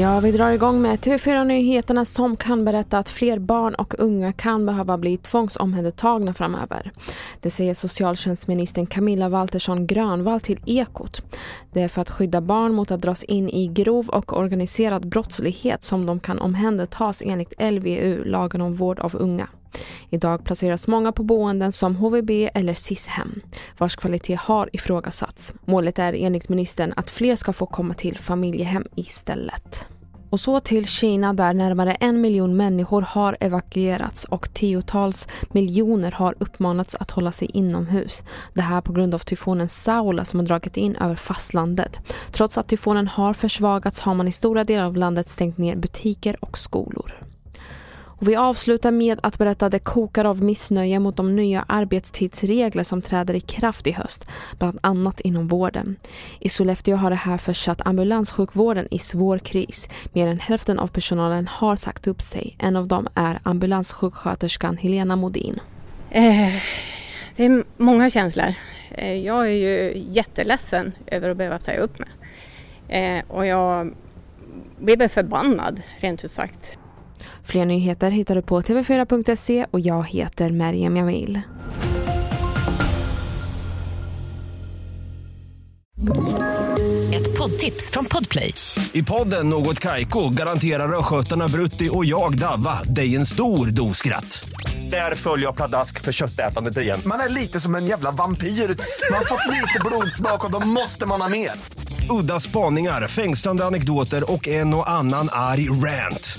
Ja, vi drar igång med TV4-nyheterna som kan berätta att fler barn och unga kan behöva bli tvångsomhändertagna framöver. Det säger socialtjänstministern Camilla Waltersson Grönvall till Ekot. Det är för att skydda barn mot att dras in i grov och organiserad brottslighet som de kan omhändertas enligt LVU, lagen om vård av unga. Idag placeras många på boenden som HVB eller SIS-hem, vars kvalitet har ifrågasatts. Målet är enligt ministern att fler ska få komma till familjehem istället. Och så till Kina där närmare en miljon människor har evakuerats och tiotals miljoner har uppmanats att hålla sig inomhus. Det här på grund av tyfonen Saula som har dragit in över fastlandet. Trots att tyfonen har försvagats har man i stora delar av landet stängt ner butiker och skolor. Och vi avslutar med att berätta att det kokar av missnöje mot de nya arbetstidsregler som träder i kraft i höst, bland annat inom vården. I Sollefteå har det här försatt ambulanssjukvården i svår kris. Mer än hälften av personalen har sagt upp sig. En av dem är ambulanssjuksköterskan Helena Modin. Eh, det är många känslor. Eh, jag är ju jätteledsen över att behöva säga upp mig. Eh, och jag blir förbannad, rent ut sagt. Fler nyheter hittar du på tv4.se och jag heter Merjem Jamil. Ett poddtips från Podplay. I podden Något Kaiko garanterar östgötarna Brutti och jag, Davva, dig en stor dos skratt. Där följer jag pladask för köttätandet igen. Man är lite som en jävla vampyr. Man har fått lite blodsmak och då måste man ha mer. Udda spaningar, fängslande anekdoter och en och annan arg rant.